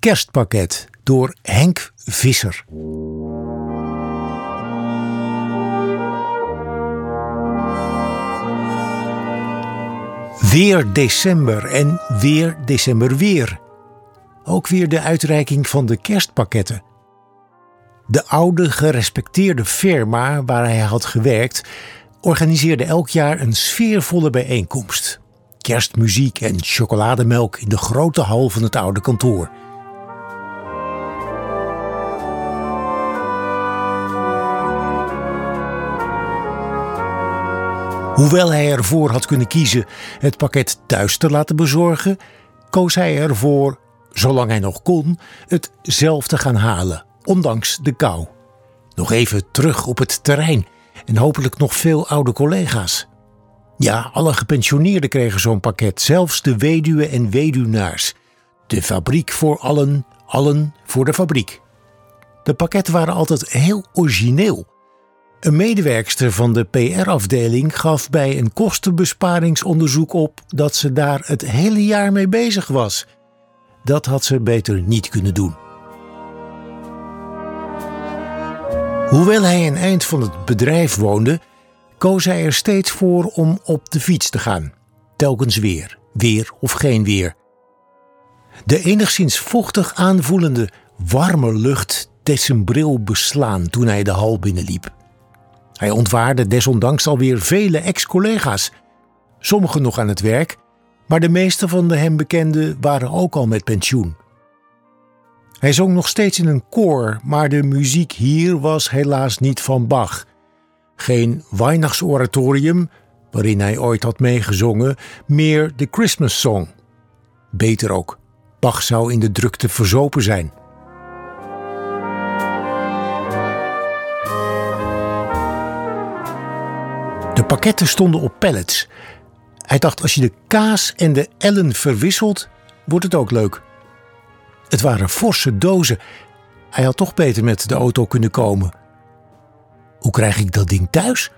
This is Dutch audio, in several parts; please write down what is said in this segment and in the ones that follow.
Kerstpakket door Henk Visser. Weer december en weer december weer. Ook weer de uitreiking van de kerstpakketten. De oude gerespecteerde firma waar hij had gewerkt organiseerde elk jaar een sfeervolle bijeenkomst. Kerstmuziek en chocolademelk in de grote hal van het oude kantoor. Hoewel hij ervoor had kunnen kiezen het pakket thuis te laten bezorgen, koos hij ervoor, zolang hij nog kon, het zelf te gaan halen, ondanks de kou. Nog even terug op het terrein en hopelijk nog veel oude collega's. Ja, alle gepensioneerden kregen zo'n pakket, zelfs de weduwen en weduwnaars. De fabriek voor allen, allen voor de fabriek. De pakketten waren altijd heel origineel. Een medewerkster van de PR-afdeling gaf bij een kostenbesparingsonderzoek op dat ze daar het hele jaar mee bezig was. Dat had ze beter niet kunnen doen. Hoewel hij een eind van het bedrijf woonde, koos hij er steeds voor om op de fiets te gaan. Telkens weer, weer of geen weer. De enigszins vochtig aanvoelende warme lucht deed zijn bril beslaan toen hij de hal binnenliep. Hij ontwaarde desondanks alweer vele ex-collega's. Sommigen nog aan het werk, maar de meeste van de hem bekenden waren ook al met pensioen. Hij zong nog steeds in een koor, maar de muziek hier was helaas niet van Bach. Geen Weihnachtsoratorium, waarin hij ooit had meegezongen, meer de Christmas Song. Beter ook, Bach zou in de drukte verzopen zijn. De pakketten stonden op pallets. Hij dacht: als je de kaas en de ellen verwisselt, wordt het ook leuk. Het waren forse dozen. Hij had toch beter met de auto kunnen komen. Hoe krijg ik dat ding thuis?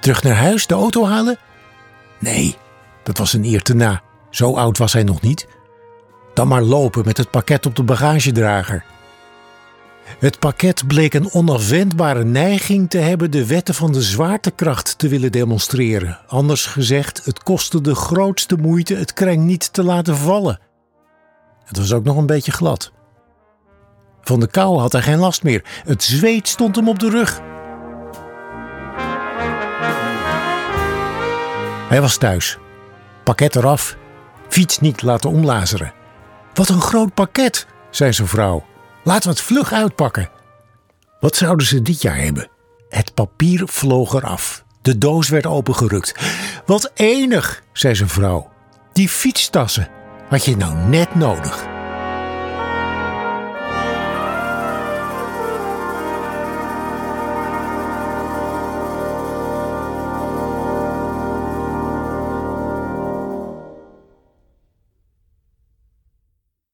Terug naar huis, de auto halen? Nee, dat was een eer te na. Zo oud was hij nog niet. Dan maar lopen met het pakket op de bagagedrager. Het pakket bleek een onafwendbare neiging te hebben de wetten van de zwaartekracht te willen demonstreren. Anders gezegd, het kostte de grootste moeite het kreng niet te laten vallen. Het was ook nog een beetje glad. Van de kou had hij geen last meer. Het zweet stond hem op de rug. Hij was thuis. Pakket eraf. Fiets niet laten omlazeren. Wat een groot pakket, zei zijn vrouw. Laten we het vlug uitpakken. Wat zouden ze dit jaar hebben? Het papier vloog eraf. De doos werd opengerukt. Wat enig, zei zijn vrouw. Die fietstassen had je nou net nodig.